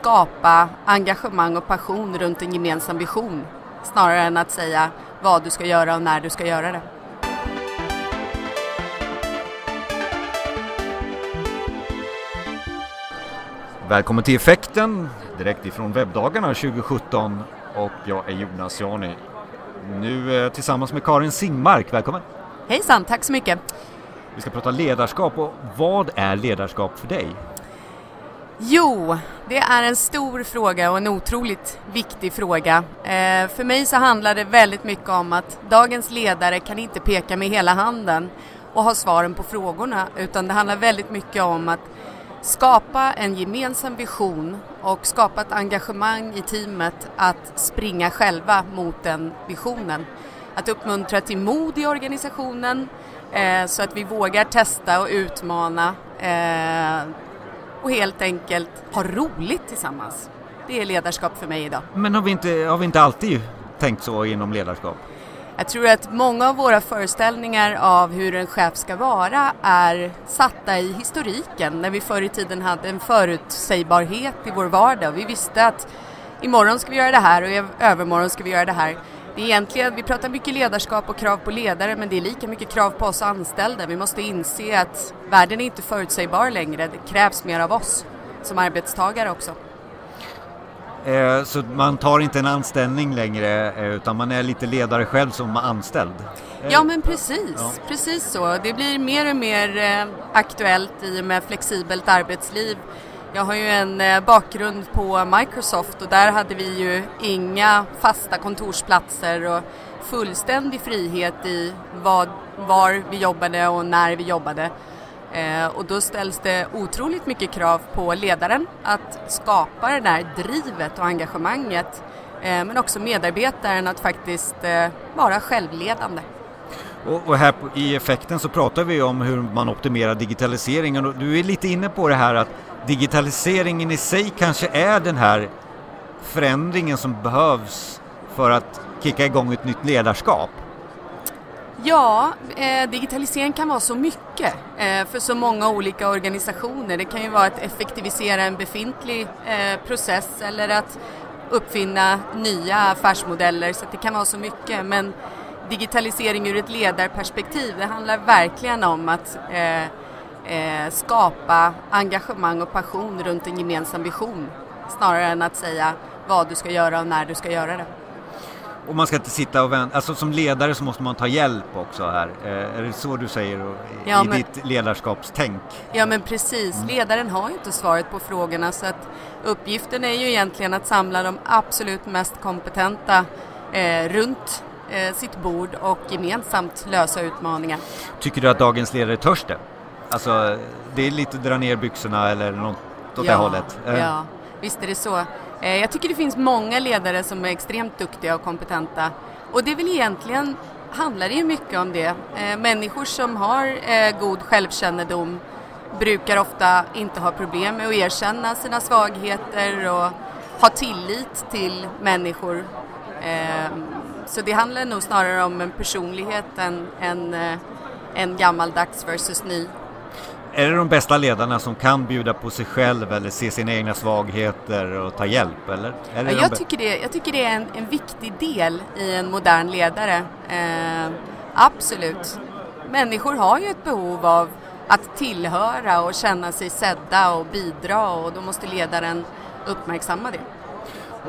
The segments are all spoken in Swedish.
skapa engagemang och passion runt en gemensam vision snarare än att säga vad du ska göra och när du ska göra det. Välkommen till Effekten, direkt ifrån webbdagarna 2017 och jag är Jonas Jani. Nu eh, tillsammans med Karin Singmark, välkommen! Hejsan, tack så mycket! Vi ska prata ledarskap och vad är ledarskap för dig? Jo, det är en stor fråga och en otroligt viktig fråga. Eh, för mig så handlar det väldigt mycket om att dagens ledare kan inte peka med hela handen och ha svaren på frågorna utan det handlar väldigt mycket om att skapa en gemensam vision och skapa ett engagemang i teamet att springa själva mot den visionen. Att uppmuntra till mod i organisationen eh, så att vi vågar testa och utmana eh, och helt enkelt ha roligt tillsammans. Det är ledarskap för mig idag. Men har vi inte, har vi inte alltid tänkt så inom ledarskap? Jag tror att många av våra föreställningar av hur en chef ska vara är satta i historiken när vi förr i tiden hade en förutsägbarhet i vår vardag. Vi visste att imorgon ska vi göra det här och i övermorgon ska vi göra det här. Det är egentligen, vi pratar mycket ledarskap och krav på ledare men det är lika mycket krav på oss anställda. Vi måste inse att världen är inte förutsägbar längre. Det krävs mer av oss som arbetstagare också. Eh, så man tar inte en anställning längre eh, utan man är lite ledare själv som anställd? Ja men precis, ja. precis så. Det blir mer och mer eh, aktuellt i och med flexibelt arbetsliv. Jag har ju en eh, bakgrund på Microsoft och där hade vi ju inga fasta kontorsplatser och fullständig frihet i vad, var vi jobbade och när vi jobbade. Eh, och då ställs det otroligt mycket krav på ledaren att skapa det där drivet och engagemanget eh, men också medarbetaren att faktiskt eh, vara självledande. Och, och här på, i effekten så pratar vi om hur man optimerar digitaliseringen och du är lite inne på det här att digitaliseringen i sig kanske är den här förändringen som behövs för att kicka igång ett nytt ledarskap. Ja, eh, digitalisering kan vara så mycket eh, för så många olika organisationer. Det kan ju vara att effektivisera en befintlig eh, process eller att uppfinna nya affärsmodeller så det kan vara så mycket. Men digitalisering ur ett ledarperspektiv, det handlar verkligen om att eh, eh, skapa engagemang och passion runt en gemensam vision snarare än att säga vad du ska göra och när du ska göra det. Och man ska inte sitta och vänta, alltså som ledare så måste man ta hjälp också här. Eh, är det så du säger ja, i men, ditt ledarskapstänk? Ja men precis, mm. ledaren har ju inte svaret på frågorna så att uppgiften är ju egentligen att samla de absolut mest kompetenta eh, runt eh, sitt bord och gemensamt lösa utmaningar. Tycker du att dagens ledare törs det? Alltså det är lite dra ner byxorna eller något åt ja, det hållet? Eh. Ja, visst är det så. Eh, jag tycker det finns många ledare som är extremt duktiga och kompetenta och det är väl egentligen handlar det ju mycket om det. Eh, människor som har god självkännedom brukar ofta inte ha problem med att erkänna sina svagheter och ha tillit till människor. Så det handlar nog snarare om en personlighet än en, en gammaldags versus ny. Är det de bästa ledarna som kan bjuda på sig själv eller se sina egna svagheter och ta hjälp? Eller? Ja, jag, tycker det, jag tycker det är en, en viktig del i en modern ledare. Eh, absolut. Människor har ju ett behov av att tillhöra och känna sig sedda och bidra och då måste ledaren uppmärksamma det.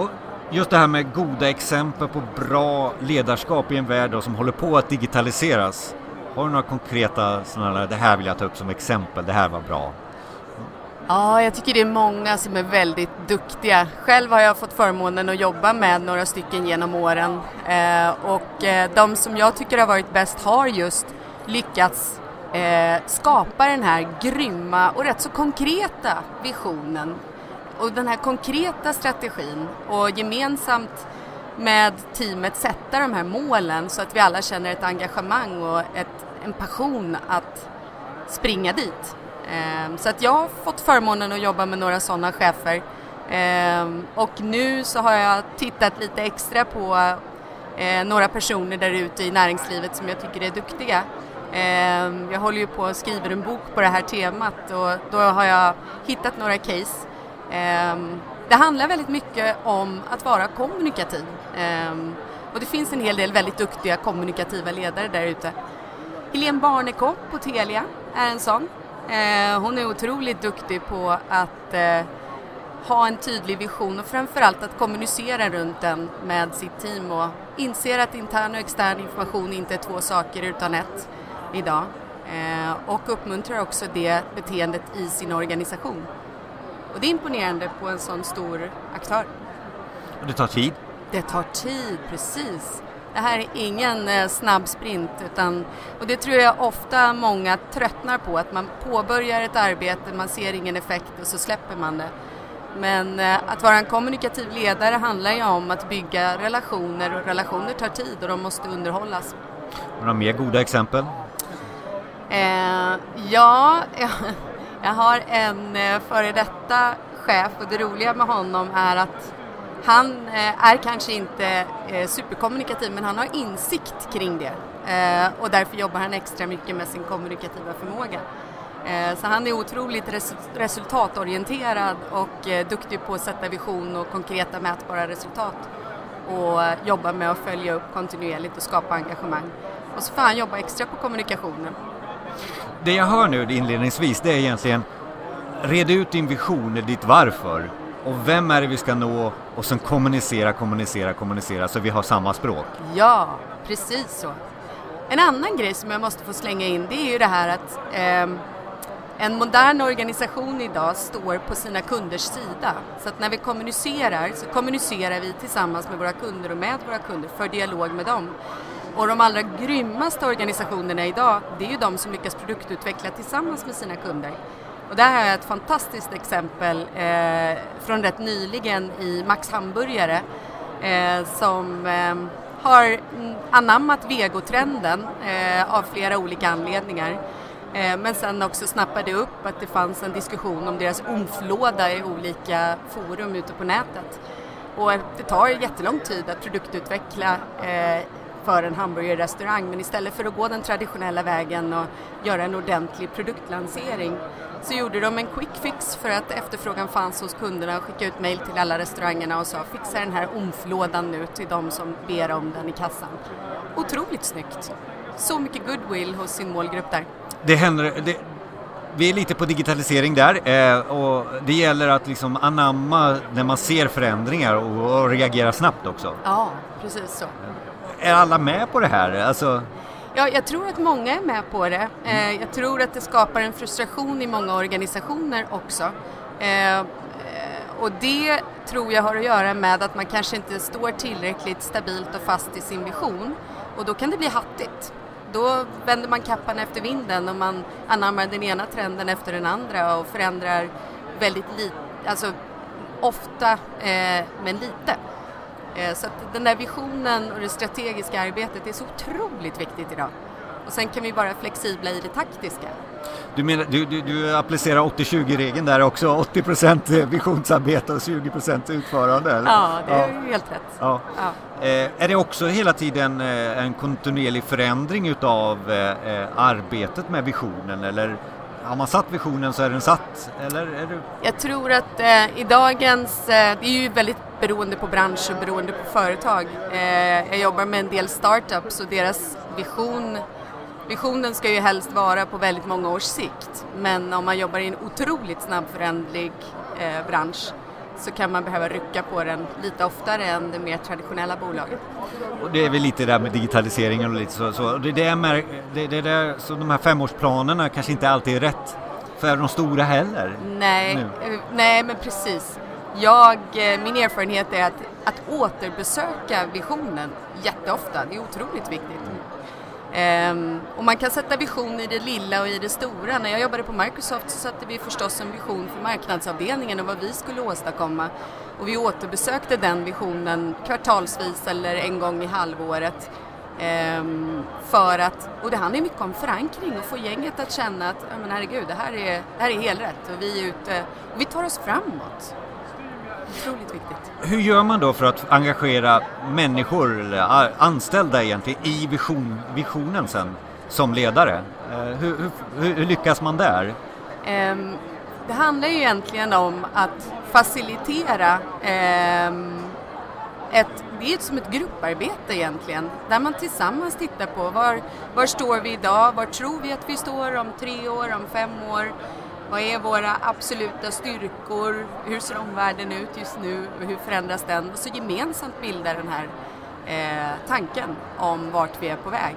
Och just det här med goda exempel på bra ledarskap i en värld som håller på att digitaliseras. Har du några konkreta sådana det här vill jag ta upp som exempel, det här var bra? Ja, jag tycker det är många som är väldigt duktiga. Själv har jag fått förmånen att jobba med några stycken genom åren eh, och eh, de som jag tycker har varit bäst har just lyckats eh, skapa den här grymma och rätt så konkreta visionen och den här konkreta strategin och gemensamt med teamet sätta de här målen så att vi alla känner ett engagemang och ett, en passion att springa dit. Ehm, så att jag har fått förmånen att jobba med några sådana chefer ehm, och nu så har jag tittat lite extra på eh, några personer där ute i näringslivet som jag tycker är duktiga. Ehm, jag håller ju på och skriver en bok på det här temat och då har jag hittat några case det handlar väldigt mycket om att vara kommunikativ. Ehm, och det finns en hel del väldigt duktiga kommunikativa ledare där ute. Helene Barnekopp på Telia är en sån. Ehm, hon är otroligt duktig på att eh, ha en tydlig vision och framförallt att kommunicera runt den med sitt team och inser att intern och extern information inte är två saker utan ett idag. Ehm, och uppmuntrar också det beteendet i sin organisation. Och det är imponerande på en sån stor aktör. Och det tar tid? Det tar tid, precis. Det här är ingen eh, snabb sprint utan, och det tror jag ofta många tröttnar på, att man påbörjar ett arbete, man ser ingen effekt och så släpper man det. Men eh, att vara en kommunikativ ledare handlar ju om att bygga relationer och relationer tar tid och de måste underhållas. Några mer goda exempel? Eh, ja, jag har en eh, före detta chef och det roliga med honom är att han eh, är kanske inte eh, superkommunikativ men han har insikt kring det och därför jobbar han extra mycket med sin kommunikativa förmåga. Så han är otroligt resultatorienterad och duktig på att sätta vision och konkreta mätbara resultat och jobba med att följa upp kontinuerligt och skapa engagemang. Och så får han jobba extra på kommunikationen det jag hör nu inledningsvis det är egentligen Red ut din vision, ditt varför och vem är det vi ska nå och sen kommunicera, kommunicera, kommunicera så vi har samma språk. Ja, precis så. En annan grej som jag måste få slänga in det är ju det här att eh, en modern organisation idag står på sina kunders sida. Så att när vi kommunicerar så kommunicerar vi tillsammans med våra kunder och med våra kunder för dialog med dem. Och de allra grymmaste organisationerna idag, det är ju de som lyckas produktutveckla tillsammans med sina kunder. Och där har jag ett fantastiskt exempel eh, från rätt nyligen i Max Hamburgare eh, som eh, har anammat vegotrenden eh, av flera olika anledningar. Eh, men sen också snappade upp att det fanns en diskussion om deras omflåda i olika forum ute på nätet. Och det tar jättelång tid att produktutveckla eh, för en hamburgerrestaurang men istället för att gå den traditionella vägen och göra en ordentlig produktlansering så gjorde de en quick fix för att efterfrågan fanns hos kunderna och skickade ut mail till alla restaurangerna och sa fixa den här omflådan nu till de som ber om den i kassan. Otroligt snyggt! Så mycket goodwill hos sin målgrupp där. Det händer, det, vi är lite på digitalisering där eh, och det gäller att liksom anamma när man ser förändringar och, och reagera snabbt också. Ja, precis så är alla med på det här? Alltså... Ja, jag tror att många är med på det. Eh, jag tror att det skapar en frustration i många organisationer också. Eh, och det tror jag har att göra med att man kanske inte står tillräckligt stabilt och fast i sin vision. Och då kan det bli hattigt. Då vänder man kappan efter vinden och man anammar den ena trenden efter den andra och förändrar väldigt lite, alltså ofta eh, men lite. Eh, så att den där visionen och det strategiska arbetet är så otroligt viktigt idag. Och sen kan vi vara flexibla i det taktiska. Du, menar, du, du, du applicerar 80-20-regeln där också, 80% visionsarbete och 20% utförande? Eller? Ja, det är ja. helt rätt. Ja. ja. Eh, är det också hela tiden eh, en kontinuerlig förändring utav eh, arbetet med visionen eller har man satt visionen så är den satt? Eller är du... Jag tror att eh, i dagens, eh, det är ju väldigt beroende på bransch och beroende på företag. Eh, jag jobbar med en del startups och deras vision Visionen ska ju helst vara på väldigt många års sikt men om man jobbar i en otroligt snabbföränderlig eh, bransch så kan man behöva rycka på den lite oftare än det mer traditionella bolaget. Och det är väl lite det där med digitaliseringen och lite så. så. Det, det, är, det, det där, så de här femårsplanerna kanske inte alltid är rätt för de stora heller? Nej, nu. Eh, nej men precis. Jag, eh, min erfarenhet är att, att återbesöka visionen jätteofta, det är otroligt viktigt. Um, och man kan sätta vision i det lilla och i det stora. När jag jobbade på Microsoft så satte vi förstås en vision för marknadsavdelningen och vad vi skulle åstadkomma. Och vi återbesökte den visionen kvartalsvis eller en gång i halvåret. Um, för att, och det handlar mycket om förankring och få gänget att känna att, men herregud, det här är, det här är helrätt och vi är ute och vi tar oss framåt. Otroligt viktigt. Hur gör man då för att engagera människor, eller anställda egentligen, i vision, visionen sen som ledare? Eh, hur, hur, hur lyckas man där? Um, det handlar ju egentligen om att facilitera eh, ett, det är som ett grupparbete egentligen, där man tillsammans tittar på var, var står vi idag, var tror vi att vi står om tre år, om fem år, vad är våra absoluta styrkor, hur ser omvärlden ut just nu hur förändras den? Och så gemensamt bilda den här eh, tanken om vart vi är på väg.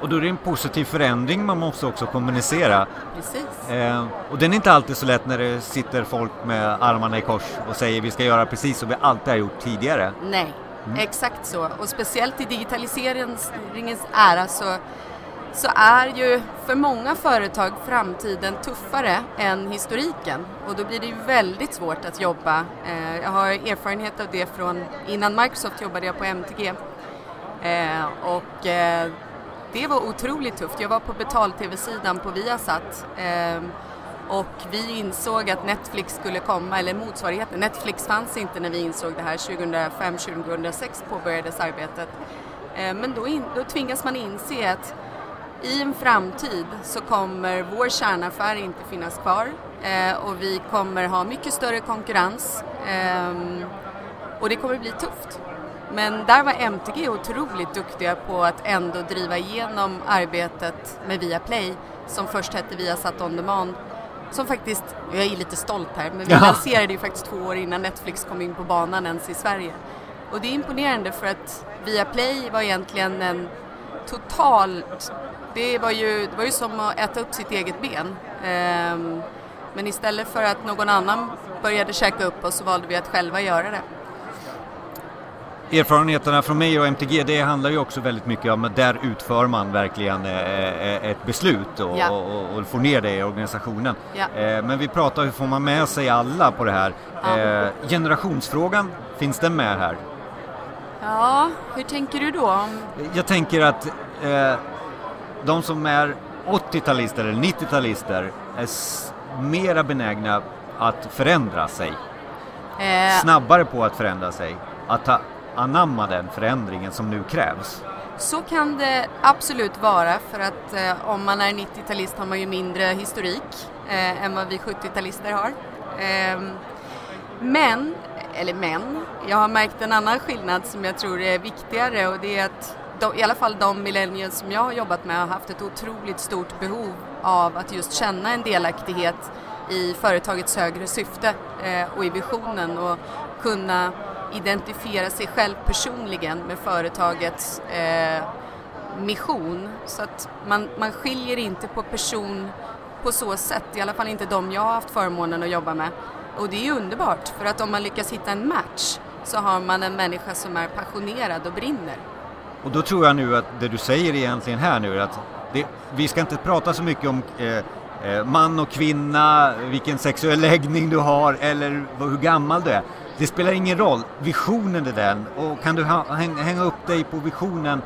Och då är det en positiv förändring man måste också kommunicera. Precis. Eh, och den är inte alltid så lätt när det sitter folk med armarna i kors och säger vi ska göra precis som vi alltid har gjort tidigare. Nej, mm. exakt så. Och speciellt i digitaliseringens ära så, så är ju för många företag framtiden tuffare än historiken. Och då blir det ju väldigt svårt att jobba. Eh, jag har erfarenhet av det från, innan Microsoft jobbade jag på MTG. Eh, och eh, det var otroligt tufft. Jag var på betal-tv-sidan på Viasat eh, och vi insåg att Netflix skulle komma, eller motsvarigheten. Netflix fanns inte när vi insåg det här. 2005-2006 påbörjades arbetet. Eh, men då, in, då tvingas man inse att i en framtid så kommer vår kärnaffär inte finnas kvar eh, och vi kommer ha mycket större konkurrens ehm, och det kommer bli tufft. Men där var MTG otroligt duktiga på att ändå driva igenom arbetet med Viaplay som först hette Viasat On Demand som faktiskt, jag är lite stolt här, men vi ja. lanserade ju faktiskt två år innan Netflix kom in på banan ens i Sverige. Och det är imponerande för att Viaplay var egentligen en total, det var ju, det var ju som att äta upp sitt eget ben. Um, men istället för att någon annan började käka upp oss så valde vi att själva göra det erfarenheterna från mig och MTG det handlar ju också väldigt mycket om att där utför man verkligen eh, eh, ett beslut och, ja. och, och får ner det i organisationen. Ja. Eh, men vi pratar hur får man med sig alla på det här. Ja. Generationsfrågan, finns den med här? Ja, hur tänker du då? Jag tänker att de som är 80-talister eller 90-talister är mera benägna att förändra sig. Eh. Snabbare på att förändra sig. Att ta anamma den förändringen som nu krävs? Så kan det absolut vara för att eh, om man är 90-talist har man ju mindre historik eh, än vad vi 70-talister har. Eh, men, eller men, jag har märkt en annan skillnad som jag tror är viktigare och det är att de, i alla fall de millennials som jag har jobbat med har haft ett otroligt stort behov av att just känna en delaktighet i företagets högre syfte eh, och i visionen och kunna identifiera sig själv personligen med företagets eh, mission. Så att man, man skiljer inte på person på så sätt, i alla fall inte de jag har haft förmånen att jobba med. Och det är underbart, för att om man lyckas hitta en match så har man en människa som är passionerad och brinner. Och då tror jag nu att det du säger egentligen här nu är att det, vi ska inte prata så mycket om eh, eh man och kvinna, vilken sexuell läggning du har eller hur gammal du är. Det spelar ingen roll, visionen är den och kan du hänga upp dig på visionen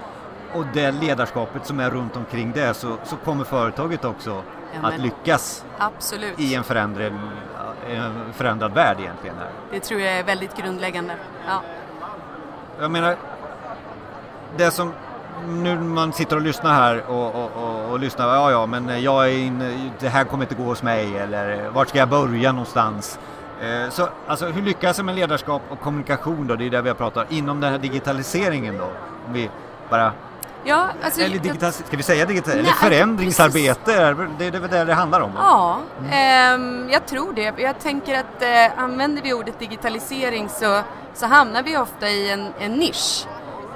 och det ledarskapet som är runt omkring det så, så kommer företaget också ja, att lyckas absolut. i en förändrad, en förändrad värld egentligen. Här. Det tror jag är väldigt grundläggande. Ja. Jag menar, det som nu man sitter och lyssnar här och, och, och, och lyssnar, ja ja men jag är in, det här kommer inte gå hos mig eller vart ska jag börja någonstans? Eh, så alltså, hur lyckas jag med ledarskap och kommunikation då? Det är det vi har pratat om. Inom den här digitaliseringen då? Om vi bara... Ja, alltså, eller digital, ska vi säga digital, eller förändringsarbete? Det är väl det det handlar om? Ja, mm. eh, jag tror det. Jag tänker att eh, använder vi ordet digitalisering så, så hamnar vi ofta i en, en nisch.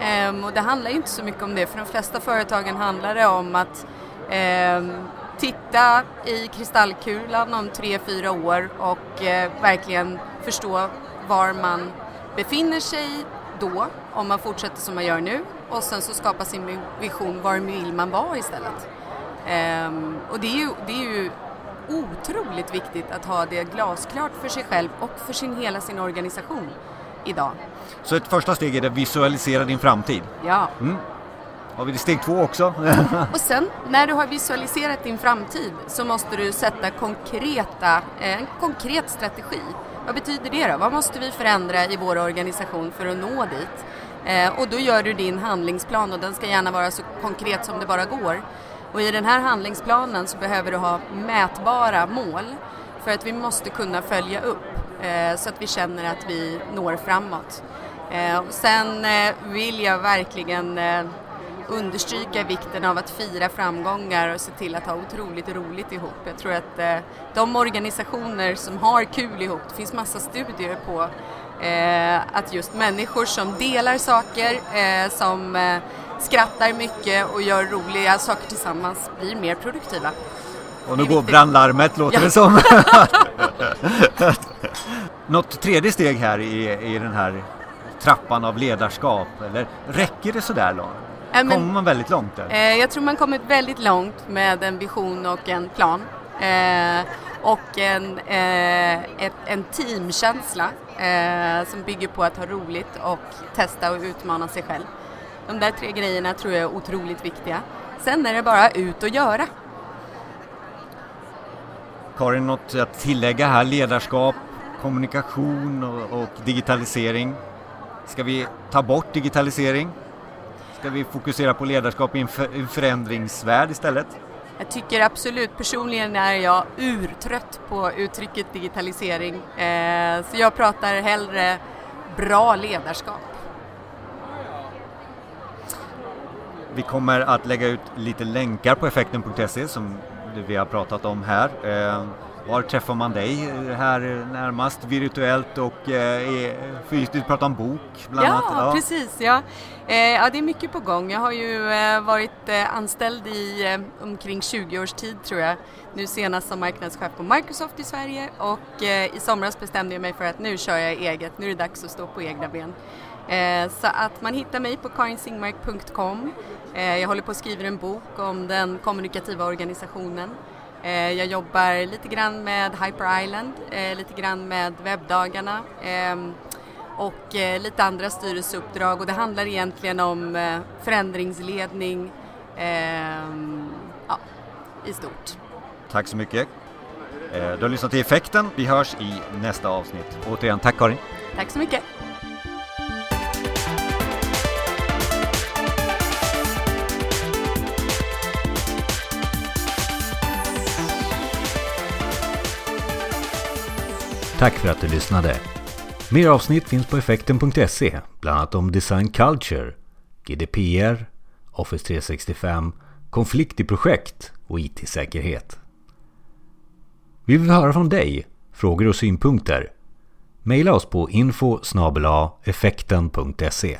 Eh, och det handlar inte så mycket om det. För de flesta företagen handlar det om att ehm, titta i kristallkulan om tre, fyra år och eh, verkligen förstå var man befinner sig då, om man fortsätter som man gör nu och sen så skapa sin vision, var vill man vara istället? Ehm, och det är, ju, det är ju otroligt viktigt att ha det glasklart för sig själv och för sin, hela sin organisation idag. Så ett första steg är att visualisera din framtid? Ja. Mm. Har vi steg två också? och sen när du har visualiserat din framtid så måste du sätta konkreta, en konkret strategi. Vad betyder det då? Vad måste vi förändra i vår organisation för att nå dit? Eh, och då gör du din handlingsplan och den ska gärna vara så konkret som det bara går. Och i den här handlingsplanen så behöver du ha mätbara mål. För att vi måste kunna följa upp eh, så att vi känner att vi når framåt. Eh, sen eh, vill jag verkligen eh, understryka vikten av att fira framgångar och se till att ha otroligt roligt ihop. Jag tror att eh, de organisationer som har kul ihop, det finns massa studier på eh, att just människor som delar saker, eh, som eh, skrattar mycket och gör roliga saker tillsammans blir mer produktiva. Och nu går brandlarmet låter ja. det som. Något tredje steg här i, i den här trappan av ledarskap eller räcker det sådär långt? Kommer man väldigt långt där? Eh, jag tror man kommit väldigt långt med en vision och en plan. Eh, och en, eh, ett, en teamkänsla eh, som bygger på att ha roligt och testa och utmana sig själv. De där tre grejerna tror jag är otroligt viktiga. Sen är det bara ut och göra. Karin, något att tillägga här? Ledarskap, kommunikation och, och digitalisering. Ska vi ta bort digitalisering? Ska vi fokusera på ledarskap i en förändringsvärld istället? Jag tycker absolut, personligen är jag urtrött på uttrycket digitalisering. Eh, så jag pratar hellre bra ledarskap. Vi kommer att lägga ut lite länkar på effekten.se som vi har pratat om här. Eh, var träffar man dig här närmast virtuellt och eh, fysiskt? Pratar om bok bland ja, annat. Ja, precis. Ja. Eh, ja, det är mycket på gång. Jag har ju eh, varit eh, anställd i eh, omkring 20 års tid tror jag. Nu senast som marknadschef på Microsoft i Sverige och eh, i somras bestämde jag mig för att nu kör jag eget. Nu är det dags att stå på egna ben. så att man hittar mig på karinsingmark.com. jag håller på att skriva en bok om den kommunikativa organisationen Eh, jag jobbar lite grann med Hyper Island, eh, lite grann med webbdagarna ehm, och eh, lite andra styrelseuppdrag och det handlar egentligen om förändringsledning ehm, ja, i stort. Tack så mycket. Du har lyssnat till Effekten. Vi hörs i nästa avsnitt. Återigen, tack Karin. Tack så mycket. Tack för att du lyssnade. Mer avsnitt finns på effekten.se, bland annat om design culture, GDPR, Office 365, konflikt i projekt och IT-säkerhet. Vi vill höra från dig, frågor och synpunkter. Maila oss på info effekten.se